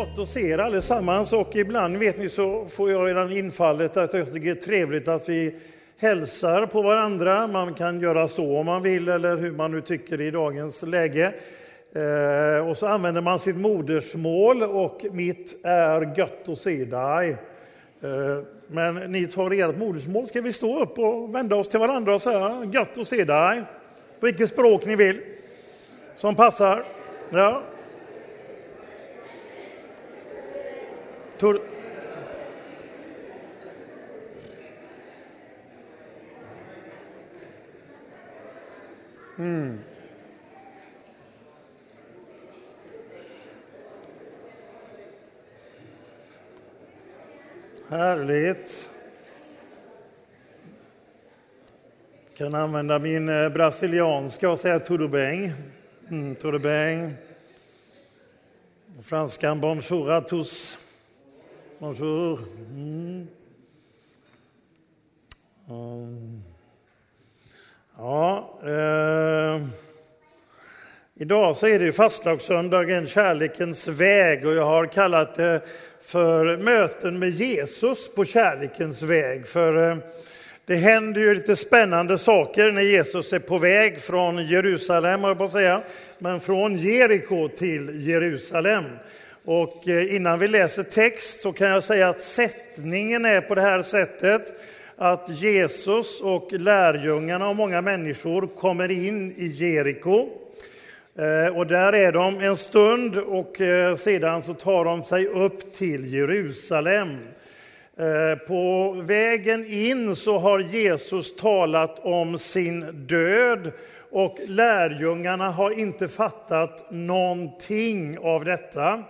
gott att se er allesammans och ibland vet ni så får jag redan infallet att jag tycker det är trevligt att vi hälsar på varandra. Man kan göra så om man vill eller hur man nu tycker i dagens läge. Eh, och så använder man sitt modersmål och mitt är gött att se dig. Eh, men ni tar ert modersmål. Ska vi stå upp och vända oss till varandra och säga gött att se dig? På vilket språk ni vill. Som passar. Ja. Tur mm. Härligt. Jag kan använda min eh, brasilianska och säga tudo bem. Mm, tudo bem. Franskan bonjour à tous. Bonjour. Mm. Um. Ja, eh. Idag så är det fastlagssöndagen, kärlekens väg och jag har kallat det för möten med Jesus på kärlekens väg. För eh, det händer ju lite spännande saker när Jesus är på väg från Jerusalem, på att säga, men från Jeriko till Jerusalem. Och eh, innan vi läser text så kan jag säga att sättningen är på det här sättet att Jesus och lärjungarna och många människor kommer in i Jeriko. Eh, och där är de en stund och eh, sedan så tar de sig upp till Jerusalem. På vägen in så har Jesus talat om sin död och lärjungarna har inte fattat någonting av detta.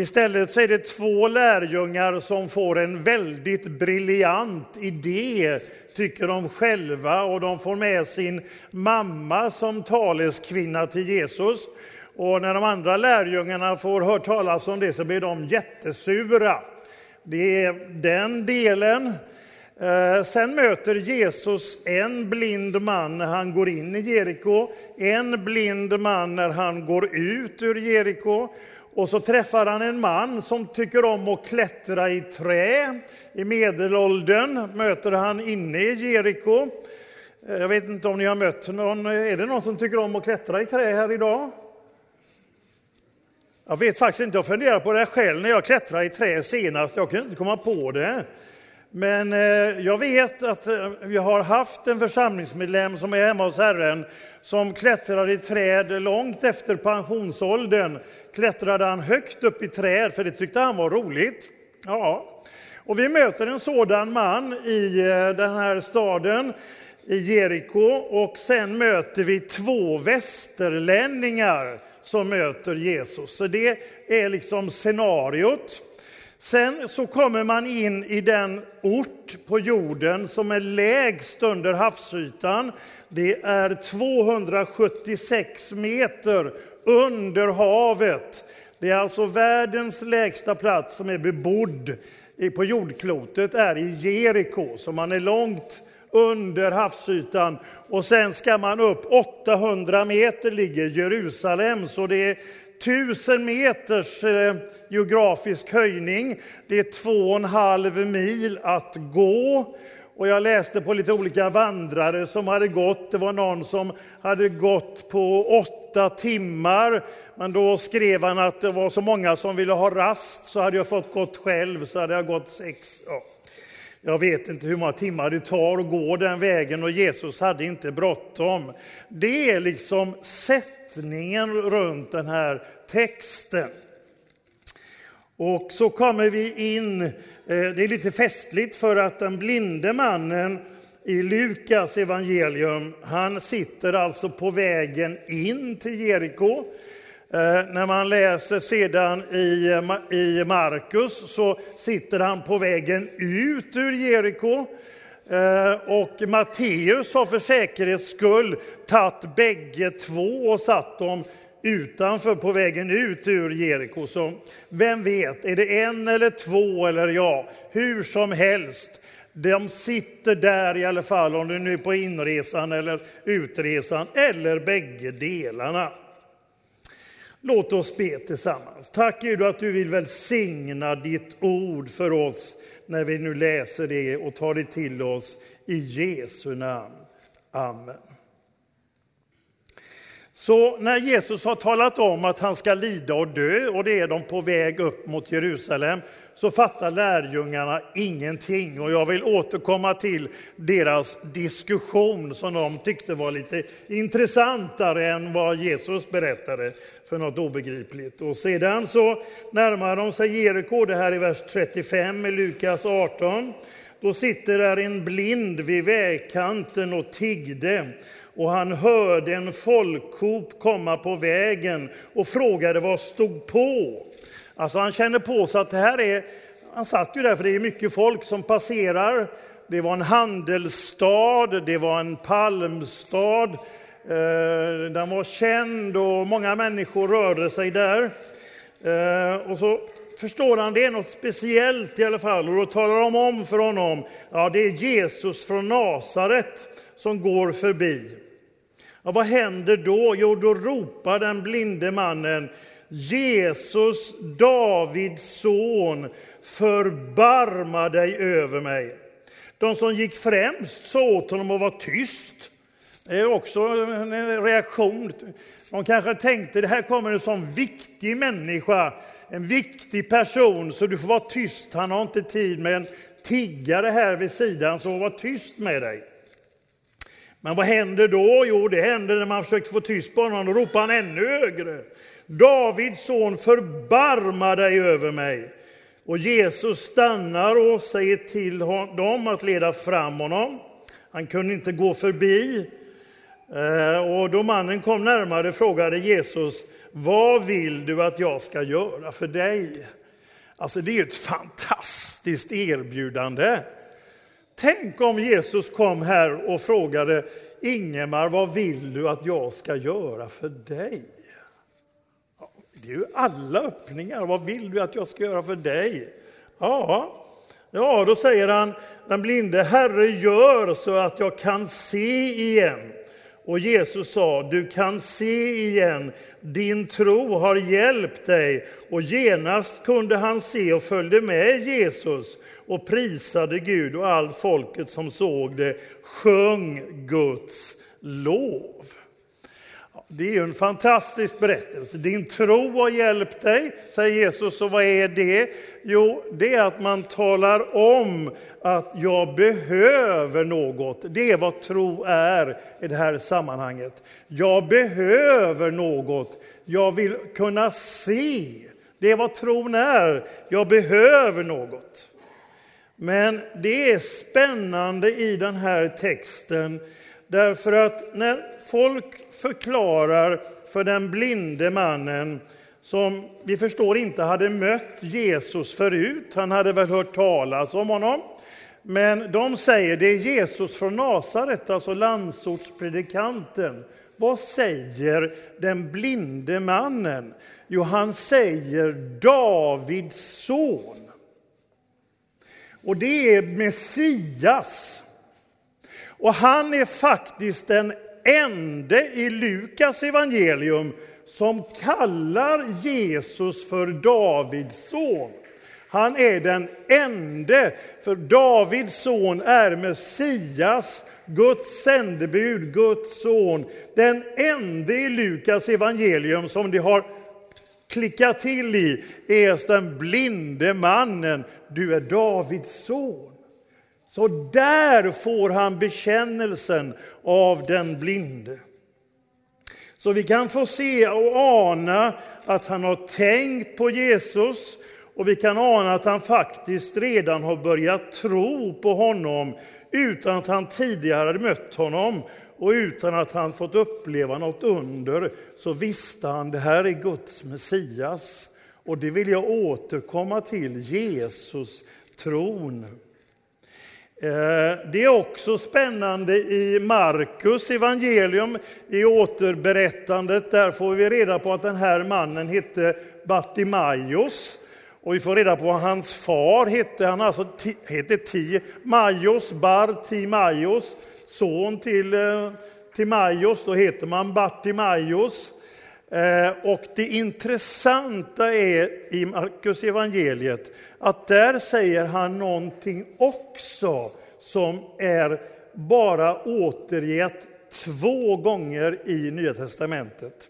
Istället så är det två lärjungar som får en väldigt briljant idé, tycker de själva, och de får med sin mamma som taleskvinna till Jesus. Och när de andra lärjungarna får höra talas om det så blir de jättesura. Det är den delen. Eh, sen möter Jesus en blind man när han går in i Jeriko, en blind man när han går ut ur Jeriko och så träffar han en man som tycker om att klättra i trä. I medelåldern möter han inne i Jeriko. Eh, jag vet inte om ni har mött någon. Är det någon som tycker om att klättra i trä här idag? Jag vet faktiskt inte. Jag funderar på det själv när jag klättrade i trä senast. Jag kunde inte komma på det. Men eh, jag vet att eh, vi har haft en församlingsmedlem som är hemma hos Herren som klättrar i träd långt efter pensionsåldern. Klättrade han högt upp i träd för det tyckte han var roligt. Ja. Och vi möter en sådan man i eh, den här staden, i Jeriko, och sen möter vi två västerlänningar som möter Jesus. Så det är liksom scenariot. Sen så kommer man in i den ort på jorden som är lägst under havsytan. Det är 276 meter under havet. Det är alltså världens lägsta plats som är bebodd på jordklotet är i Jeriko, så man är långt under havsytan. Och sen ska man upp 800 meter ligger Jerusalem, så det är tusen meters eh, geografisk höjning. Det är två och en halv mil att gå. Och jag läste på lite olika vandrare som hade gått. Det var någon som hade gått på åtta timmar. Men då skrev han att det var så många som ville ha rast så hade jag fått gått själv så hade jag gått sex. Ja. Jag vet inte hur många timmar det tar att gå den vägen och Jesus hade inte bråttom. Det är liksom sättningen runt den här texten. Och så kommer vi in, eh, det är lite festligt för att den blinde mannen i Lukas evangelium, han sitter alltså på vägen in till Jeriko. Eh, när man läser sedan eh, i, Markus så sitter han på vägen ut ur Jeriko. Eh, och Matteus har för säkerhets skull tagit bägge två och satt dem utanför på vägen ut ur Jeriko. Så vem vet, är det en eller två eller ja, hur som helst. De sitter där i alla fall, om det nu är på inresan eller utresan, eller bägge delarna. Låt oss be tillsammans. Tack Gud att du vill välsigna ditt ord för oss när vi nu läser det och tar det till oss i Jesu namn. Amen. Så när Jesus har talat om att han ska lida och dö och det är de på väg upp mot Jerusalem så fattar lärjungarna ingenting. Och jag vill återkomma till deras diskussion som de tyckte var lite intressantare än vad Jesus berättade för något obegripligt. Och sedan så närmar de sig Jeriko, det här i vers 35 i Lukas 18. Då sitter där en blind vid vägkanten och tiggde och han hörde en folkhop komma på vägen och frågade vad stod på. Alltså han känner på sig att det här är, han satt ju där för det är mycket folk som passerar. Det var en handelsstad, det var en palmstad. Eh, den var känd och många människor rörde sig där. Eh, och så förstår han det är något speciellt i alla fall och då talar de om för honom, ja det är Jesus från Nasaret som går förbi. Ja, vad händer då? Jo, då ropar den blinde mannen Jesus, Davids son, förbarma dig över mig. De som gick främst sa åt honom att vara tyst. Det är också en reaktion. De kanske tänkte det här kommer en sån viktig människa, en viktig person, så du får vara tyst. Han har inte tid med en tiggare här vid sidan, så var tyst med dig. Men vad händer då? Jo, det händer när man försöker få tyst på honom. Då ropar han ännu högre. Davids son, förbarma dig över mig. Och Jesus stannar och säger till dem att leda fram honom. Han kunde inte gå förbi. Eh, och då mannen kom närmare frågade Jesus, vad vill du att jag ska göra för dig? Alltså det är ett fantastiskt erbjudande. Tänk om Jesus kom här och frågade Ingemar, vad vill du att jag ska göra för dig? Det är ju alla öppningar. Vad vill du att jag ska göra för dig? Ja, ja då säger han, den blinde, Herre gör så att jag kan se igen. Och Jesus sa, du kan se igen, din tro har hjälpt dig. Och genast kunde han se och följde med Jesus och prisade Gud och allt folket som såg det sjöng Guds lov. Det är ju en fantastisk berättelse. Din tro har hjälpt dig, säger Jesus. Och vad är det? Jo, det är att man talar om att jag behöver något. Det är vad tro är i det här sammanhanget. Jag behöver något. Jag vill kunna se. Det är vad tron är. Jag behöver något. Men det är spännande i den här texten därför att när folk förklarar för den blinde mannen som vi förstår inte hade mött Jesus förut, han hade väl hört talas om honom, men de säger det är Jesus från Nasaret, alltså landsortspredikanten. Vad säger den blinde mannen? Jo, han säger Davids son. Och det är Messias. Och han är faktiskt den ende i Lukas evangelium som kallar Jesus för Davids son. Han är den ende, för Davids son är Messias, Guds sändebud, Guds son. Den ende i Lukas evangelium som det har klickat till i är den blinde mannen du är Davids son. Så där får han bekännelsen av den blinde. Så vi kan få se och ana att han har tänkt på Jesus och vi kan ana att han faktiskt redan har börjat tro på honom utan att han tidigare hade mött honom och utan att han fått uppleva något under så visste han det här är Guds Messias. Och det vill jag återkomma till, Jesus, tron. Eh, det är också spännande i Markus evangelium, i återberättandet. Där får vi reda på att den här mannen hette Bartimaios. Och vi får reda på vad hans far hette. Han alltså hette Timaios, Bartimaios, son till eh, Timaios. Då heter man Bartimaios. Eh, och det intressanta är i Markus evangeliet att där säger han någonting också som är bara återgett två gånger i Nya testamentet.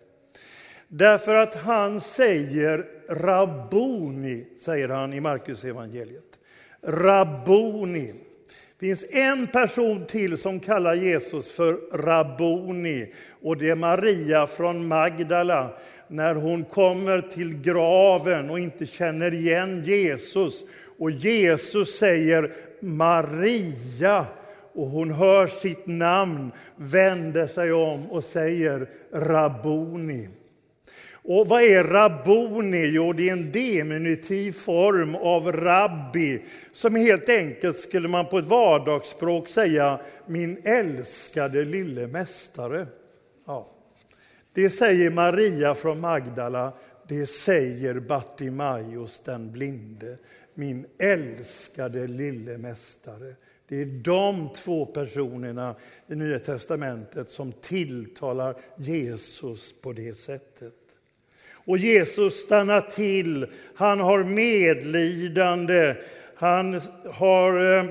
Därför att han säger Rabboni, säger han i Markus evangeliet. Rabboni. Det finns en person till som kallar Jesus för Rabboni och det är Maria från Magdala när hon kommer till graven och inte känner igen Jesus. Och Jesus säger Maria och hon hör sitt namn, vänder sig om och säger Rabboni. Och vad är rabboni? Jo, det är en diminutiv form av rabbi som helt enkelt skulle man på ett vardagsspråk säga min älskade lille mästare. Ja. Det säger Maria från Magdala, det säger Bartimaios den blinde, min älskade lille mästare. Det är de två personerna i Nya testamentet som tilltalar Jesus på det sättet. Och Jesus stannar till, han har medlidande, han har, eh,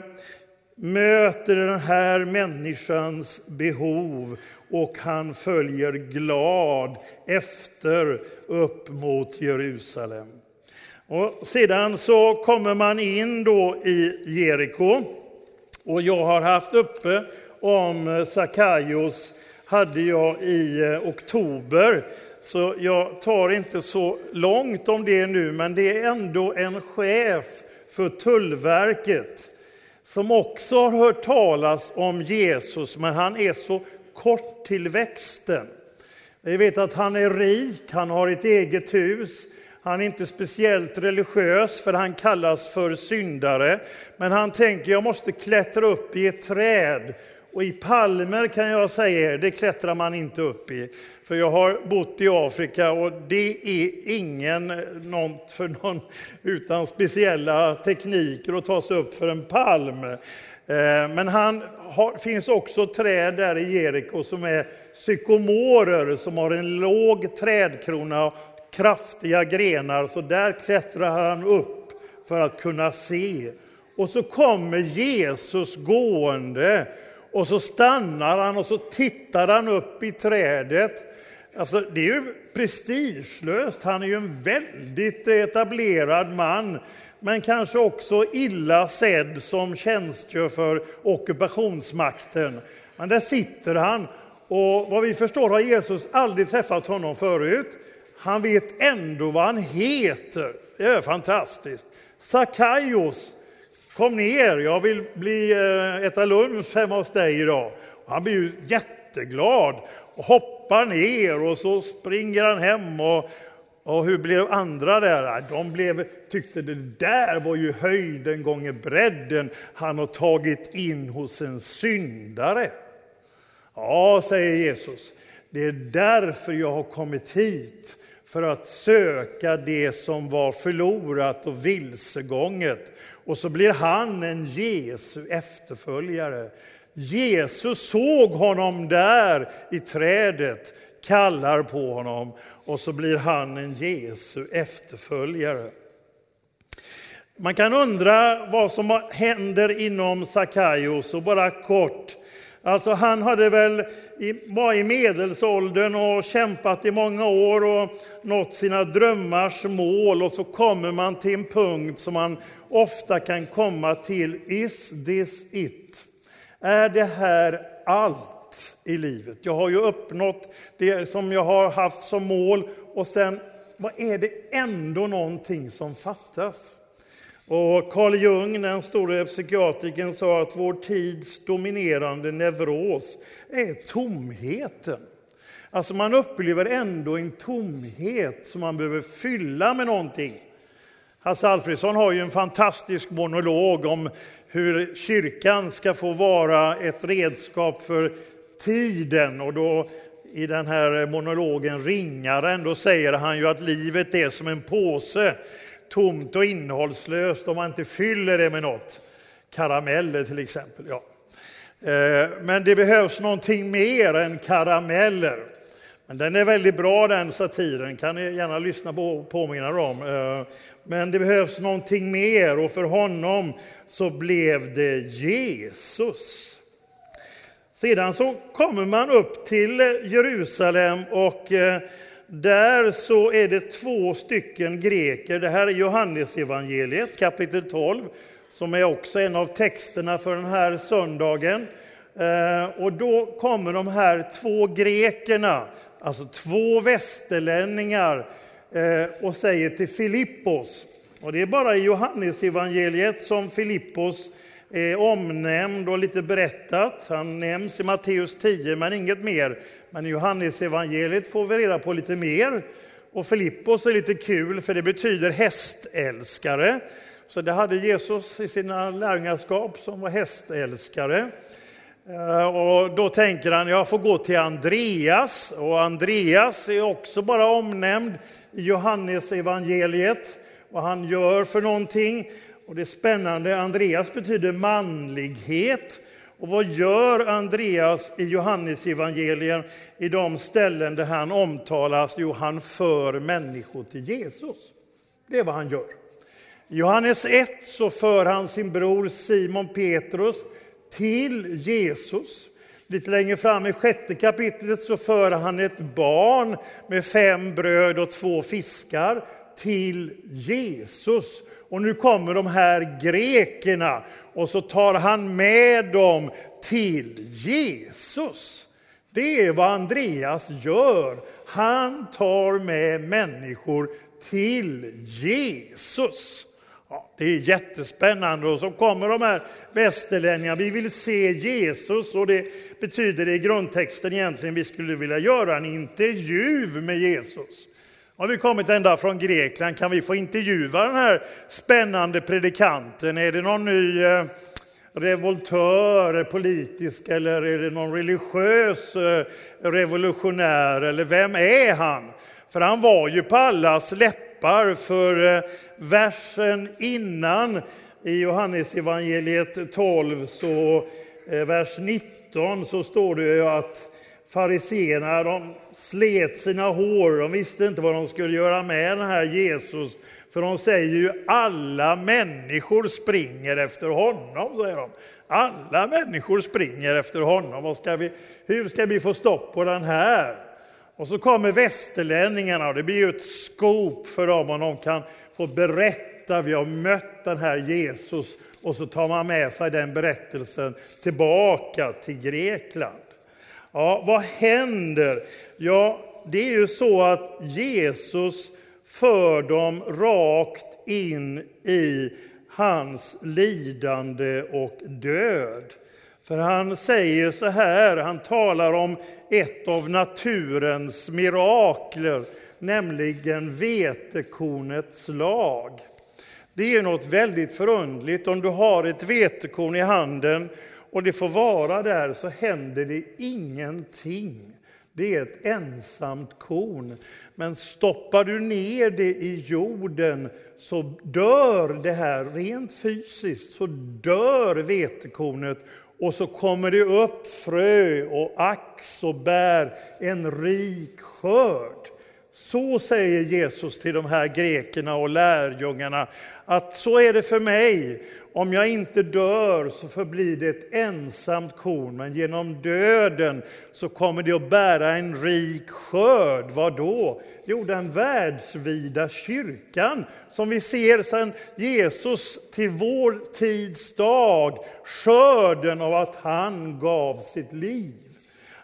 möter den här människans behov och han följer glad efter upp mot Jerusalem. Och sedan så kommer man in då i Jeriko. Och jag har haft uppe om eh, Sakaios hade jag i eh, oktober så jag tar inte så långt om det nu, men det är ändå en chef för Tullverket som också har hört talas om Jesus, men han är så kort till växten. Vi vet att han är rik, han har ett eget hus, han är inte speciellt religiös för han kallas för syndare. Men han tänker jag måste klättra upp i ett träd och i palmer kan jag säga det klättrar man inte upp i. För jag har bott i Afrika och det är ingen något för någon utan speciella tekniker att ta sig upp för en palm. Eh, men han har, finns också träd där i Jeriko som är sykomorer som har en låg trädkrona och kraftiga grenar. Så där klättrar han upp för att kunna se. Och så kommer Jesus gående och så stannar han och så tittar han upp i trädet. Alltså, det är ju prestigelöst. Han är ju en väldigt etablerad man, men kanske också illa sedd som tjänstgör för ockupationsmakten. Men där sitter han och vad vi förstår har Jesus aldrig träffat honom förut. Han vet ändå vad han heter. Det är fantastiskt. Sakaios Kom ner, jag vill bli, eh, äta lunch hemma hos dig idag. Han blir ju jätteglad och hoppas hoppar ner och så springer han hem. Och, och hur blev andra där? De blev, tyckte det där var ju höjden gånger bredden. Han har tagit in hos en syndare. Ja, säger Jesus, det är därför jag har kommit hit för att söka det som var förlorat och vilsegånget. Och så blir han en Jesu efterföljare. Jesus såg honom där i trädet, kallar på honom och så blir han en Jesu efterföljare. Man kan undra vad som händer inom Sakaios och bara kort Alltså han hade väl var i medelsåldern och kämpat i många år och nått sina drömmars mål och så kommer man till en punkt som man ofta kan komma till. Is this it? Är det här allt i livet? Jag har ju uppnått det som jag har haft som mål och sen vad är det ändå någonting som fattas? Och Carl Jung, den store psykiatrikern, sa att vår tids dominerande neuros är tomheten. Alltså man upplever ändå en tomhet som man behöver fylla med någonting. Hasse Alfredsson har ju en fantastisk monolog om hur kyrkan ska få vara ett redskap för tiden. Och då i den här monologen Ringaren, då säger han ju att livet är som en påse tomt och innehållslöst om man inte fyller det med något. Karameller till exempel. Ja. Eh, men det behövs någonting mer än karameller. Men den är väldigt bra den satiren, kan ni gärna lyssna på och påminna om. Eh, men det behövs någonting mer och för honom så blev det Jesus. Sedan så kommer man upp till eh, Jerusalem och eh, där så är det två stycken greker. Det här är Johannesevangeliet kapitel 12 som är också en av texterna för den här söndagen. Eh, och då kommer de här två grekerna, alltså två västerlänningar Eh, och säger till Filippos, och det är bara i Johannesevangeliet som Filippos är omnämnd och lite berättat. Han nämns i Matteus 10, men inget mer. Men i Johannesevangeliet får vi reda på lite mer. Och Filippos är lite kul, för det betyder hästälskare. Så det hade Jesus i sina lärjungaskap som var hästälskare. Eh, och då tänker han, jag får gå till Andreas. Och Andreas är också bara omnämnd i Johannes evangeliet vad han gör för någonting. Och det är spännande, Andreas betyder manlighet. Och vad gör Andreas i Johannes evangelien i de ställen där han omtalas? Jo, han för människor till Jesus. Det är vad han gör. I Johannes 1 så för han sin bror Simon Petrus till Jesus. Lite längre fram i sjätte kapitlet så för han ett barn med fem bröd och två fiskar till Jesus. Och nu kommer de här grekerna och så tar han med dem till Jesus. Det är vad Andreas gör. Han tar med människor till Jesus. Det är jättespännande. Och så kommer de här västerlänningarna. Vi vill se Jesus och det betyder det i grundtexten egentligen vi skulle vilja göra en intervju med Jesus. Har vi kommit ända från Grekland kan vi få intervjua den här spännande predikanten. Är det någon ny eh, revoltör, politisk eller är det någon religiös eh, revolutionär eller vem är han? För han var ju på allas läppar för eh, versen innan i Johannesevangeliet 12 så eh, vers 19 så står det ju att fariseerna de slet sina hår, de visste inte vad de skulle göra med den här Jesus. För de säger ju alla människor springer efter honom, säger de. Alla människor springer efter honom. Vad ska vi, hur ska vi få stopp på den här? Och så kommer västerlänningarna och det blir ju ett skop för dem om de kan få berätta, vi har mött den här Jesus. Och så tar man med sig den berättelsen tillbaka till Grekland. Ja, vad händer? Ja, det är ju så att Jesus för dem rakt in i hans lidande och död. För han säger så här, han talar om ett av naturens mirakler, nämligen vetekornets lag. Det är något väldigt förundligt om du har ett vetekorn i handen och det får vara där så händer det ingenting. Det är ett ensamt korn. Men stoppar du ner det i jorden så dör det här rent fysiskt, så dör vetekornet och så kommer det upp frö och ax och bär en rik skörd. Så säger Jesus till de här grekerna och lärjungarna att så är det för mig. Om jag inte dör så förblir det ett ensamt korn, men genom döden så kommer det att bära en rik skörd. Vad då? Jo, den världsvida kyrkan som vi ser sedan Jesus till vår tids dag, skörden av att han gav sitt liv.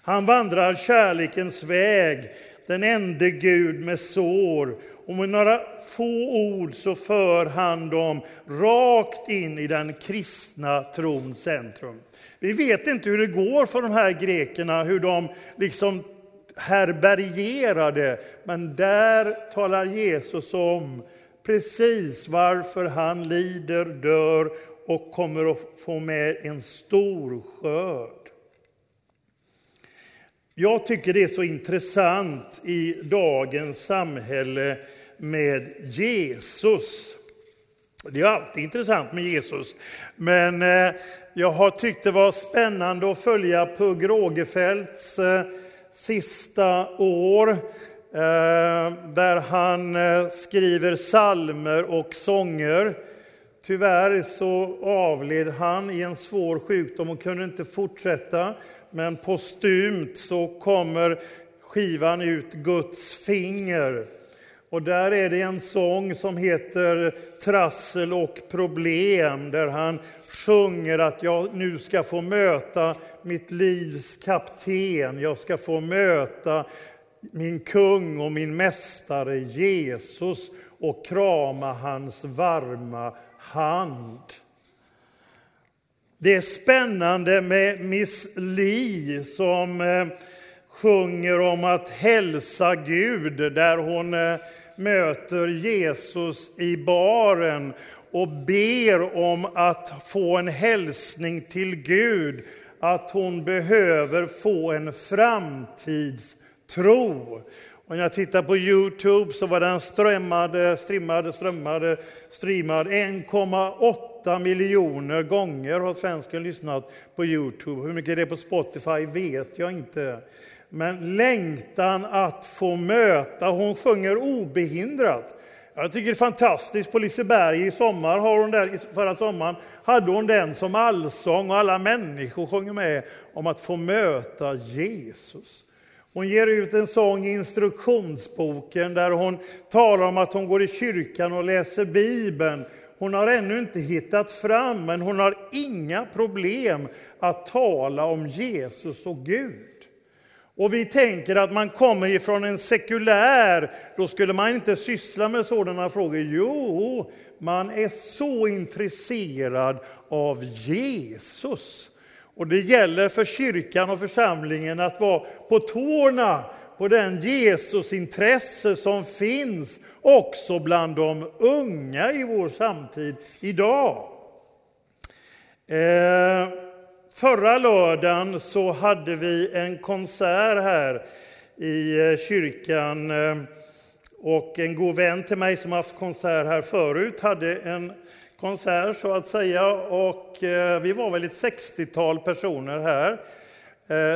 Han vandrar kärlekens väg, den ende Gud med sår och med några få ord så för han dem rakt in i den kristna trons centrum. Vi vet inte hur det går för de här grekerna, hur de liksom härbärgerade, men där talar Jesus om precis varför han lider, dör och kommer att få med en stor skörd. Jag tycker det är så intressant i dagens samhälle med Jesus. Det är alltid intressant med Jesus, men eh, jag har tyckt det var spännande att följa Pugh Rogefeldts eh, sista år eh, där han skriver salmer och sånger. Tyvärr så avled han i en svår sjukdom och kunde inte fortsätta. Men postumt så kommer skivan ut Guds finger. Och där är det en sång som heter Trassel och problem, där han sjunger att jag nu ska få möta mitt livs kapten. Jag ska få möta min kung och min mästare Jesus och krama hans varma hand. Det är spännande med Miss Li som eh, sjunger om att hälsa Gud där hon eh, möter Jesus i baren och ber om att få en hälsning till Gud att hon behöver få en framtidstro. Och när jag tittar på Youtube så var den strömmade, strimmade, strömmade, streamad 1,8 miljoner gånger har svensken lyssnat på Youtube. Hur mycket det är på Spotify vet jag inte. Men längtan att få möta, hon sjunger obehindrat. Jag tycker det är fantastiskt. På Liseberg i sommar, har hon där, förra sommaren, hade hon den som allsång och alla människor sjunger med om att få möta Jesus. Hon ger ut en sång i instruktionsboken där hon talar om att hon går i kyrkan och läser Bibeln. Hon har ännu inte hittat fram, men hon har inga problem att tala om Jesus och Gud. Och vi tänker att man kommer ifrån en sekulär, då skulle man inte syssla med sådana frågor. Jo, man är så intresserad av Jesus. Och det gäller för kyrkan och församlingen att vara på tårna på den Jesusintresse som finns också bland de unga i vår samtid idag. Eh, Förra lördagen så hade vi en konsert här i eh, kyrkan. Eh, och en god vän till mig som haft konsert här förut hade en konsert så att säga. Och eh, vi var väl ett 60-tal personer här.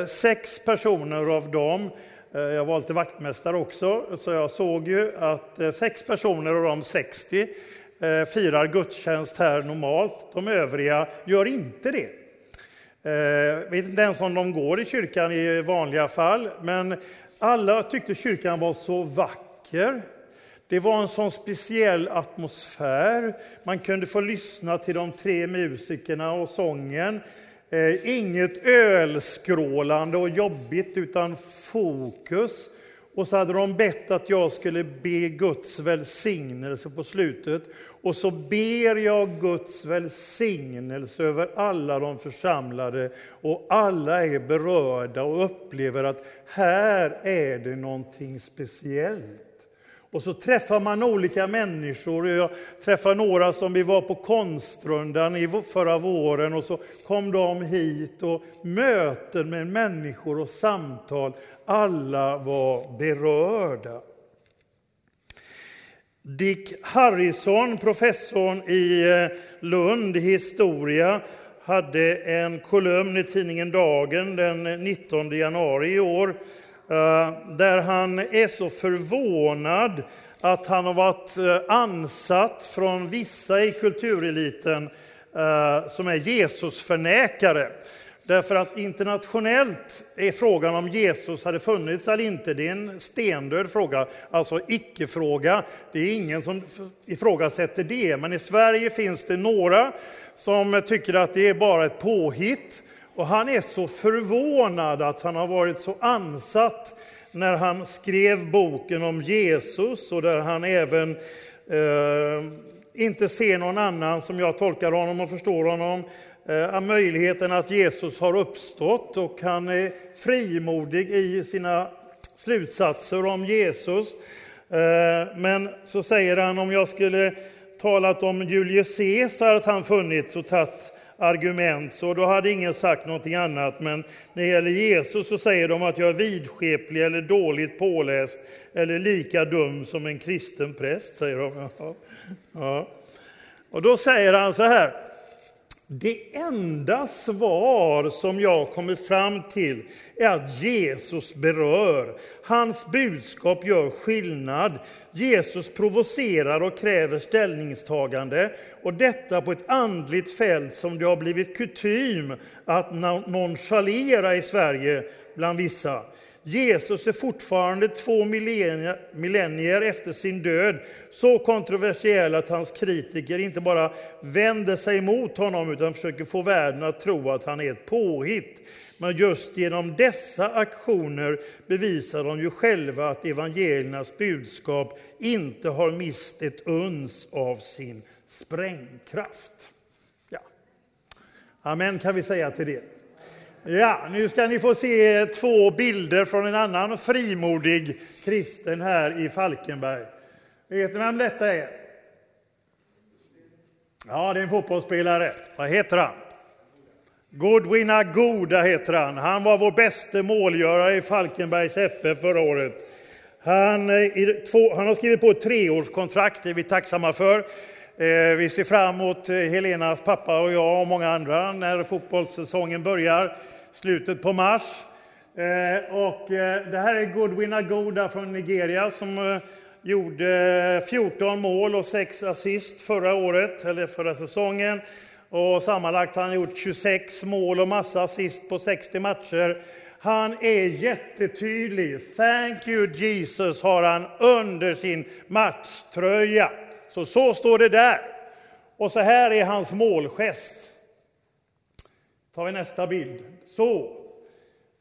Sex personer av dem, Eh, jag var lite vaktmästare också, så jag såg ju att eh, sex personer av de 60 eh, firar gudstjänst här normalt. De övriga gör inte det. Jag vet inte ens om de går i kyrkan i vanliga fall, men alla tyckte kyrkan var så vacker. Det var en sån speciell atmosfär. Man kunde få lyssna till de tre musikerna och sången. Eh, inget ölskrålande och jobbigt, utan fokus. Och så hade de bett att jag skulle be Guds välsignelse på slutet. Och så ber jag Guds välsignelse över alla de församlade och alla är berörda och upplever att här är det någonting speciellt. Och så träffar man olika människor. Jag träffade några som vi var på Konstrundan i förra våren och så kom de hit och möten med människor och samtal. Alla var berörda. Dick Harrison, professorn i eh, Lund i historia, hade en kolumn i tidningen Dagen den 19 januari i år Eh, där han är så förvånad att han har varit eh, ansatt från vissa i kultureliten eh, som är Jesusförnekare. Därför att internationellt är frågan om Jesus hade funnits eller inte, det är en stendöd fråga, alltså icke-fråga. Det är ingen som ifrågasätter det, men i Sverige finns det några som tycker att det är bara ett påhitt. Och han är så förvånad att han har varit så ansatt när han skrev boken om Jesus och där han även eh, inte ser någon annan, som jag tolkar honom och förstår honom, Eh, möjligheten att Jesus har uppstått och han är frimodig i sina slutsatser om Jesus. Eh, men så säger han om jag skulle talat om Julius Caesar att han funnits och tagit argument så då hade ingen sagt någonting annat. Men när det gäller Jesus så säger de att jag är vidskeplig eller dåligt påläst eller lika dum som en kristen präst, säger de. Ja. Och då säger han så här det enda svar som jag kommer fram till är att Jesus berör. Hans budskap gör skillnad. Jesus provocerar och kräver ställningstagande. Och detta på ett andligt fält som det har blivit kutym att nonchalera i Sverige bland vissa. Jesus är fortfarande två millennier efter sin död så kontroversiell att hans kritiker inte bara vänder sig mot honom utan försöker få världen att tro att han är ett påhitt. Men just genom dessa aktioner bevisar de ju själva att evangeliernas budskap inte har mist ett uns av sin sprängkraft. Ja. Amen kan vi säga till det. Ja, nu ska ni få se två bilder från en annan frimodig kristen här i Falkenberg. Vet ni vem detta är? Ja, det är en fotbollsspelare. Vad heter han? Godwin Agoda heter han. Han var vår bästa målgörare i Falkenbergs FF förra året. Han, eh, han har skrivit på ett treårskontrakt, det är vi tacksamma för. Eh, vi ser fram emot eh, Helenas pappa och jag och många andra när fotbollssäsongen börjar, slutet på mars. Eh, och det här är Goodwin Agoda från Nigeria som gjorde 14 mål och 6 assist förra året, eller förra säsongen. Och sammanlagt har han gjort 26 mål och massa assist på 60 matcher. Han är jättetydlig. Thank you Jesus har han under sin matchtröja. Så, så står det där. Och så här är hans målgest. tar vi nästa bild. Så.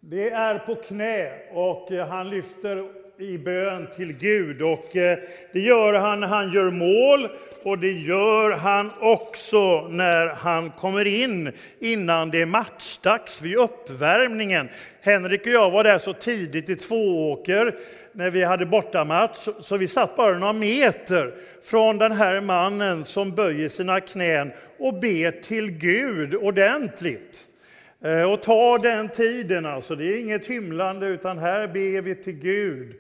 Det är på knä och eh, han lyfter i bön till Gud. Och eh, det gör han när han gör mål och det gör han också när han kommer in innan det är matchdags vid uppvärmningen. Henrik och jag var där så tidigt i Tvååker när vi hade bortamatch, så vi satt bara några meter från den här mannen som böjer sina knän och ber till Gud ordentligt. Eh, och ta den tiden, alltså. det är inget hymlande, utan här ber vi till Gud.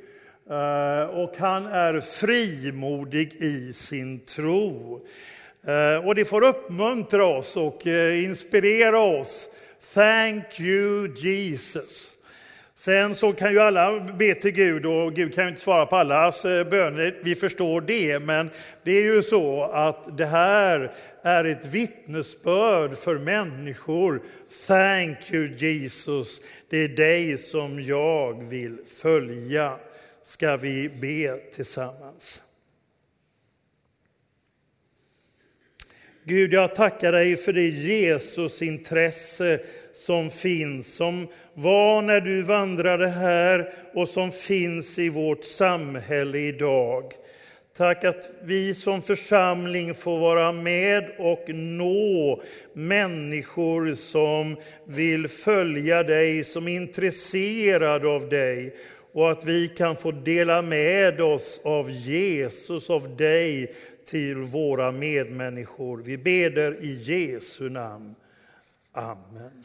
Eh, och han är frimodig i sin tro. Eh, och det får uppmuntra oss och eh, inspirera oss. Thank you Jesus. Sen så kan ju alla be till Gud och Gud kan ju inte svara på allas eh, böner, vi förstår det. Men det är ju så att det här är ett vittnesbörd för människor. Thank you Jesus, det är dig som jag vill följa. Ska vi be tillsammans. Gud, jag tackar dig för det Jesusintresse som finns, som var när du vandrade här och som finns i vårt samhälle idag. Tack att vi som församling får vara med och nå människor som vill följa dig, som är intresserade av dig och att vi kan få dela med oss av Jesus, av dig, till våra medmänniskor. Vi beder i Jesu namn. Amen.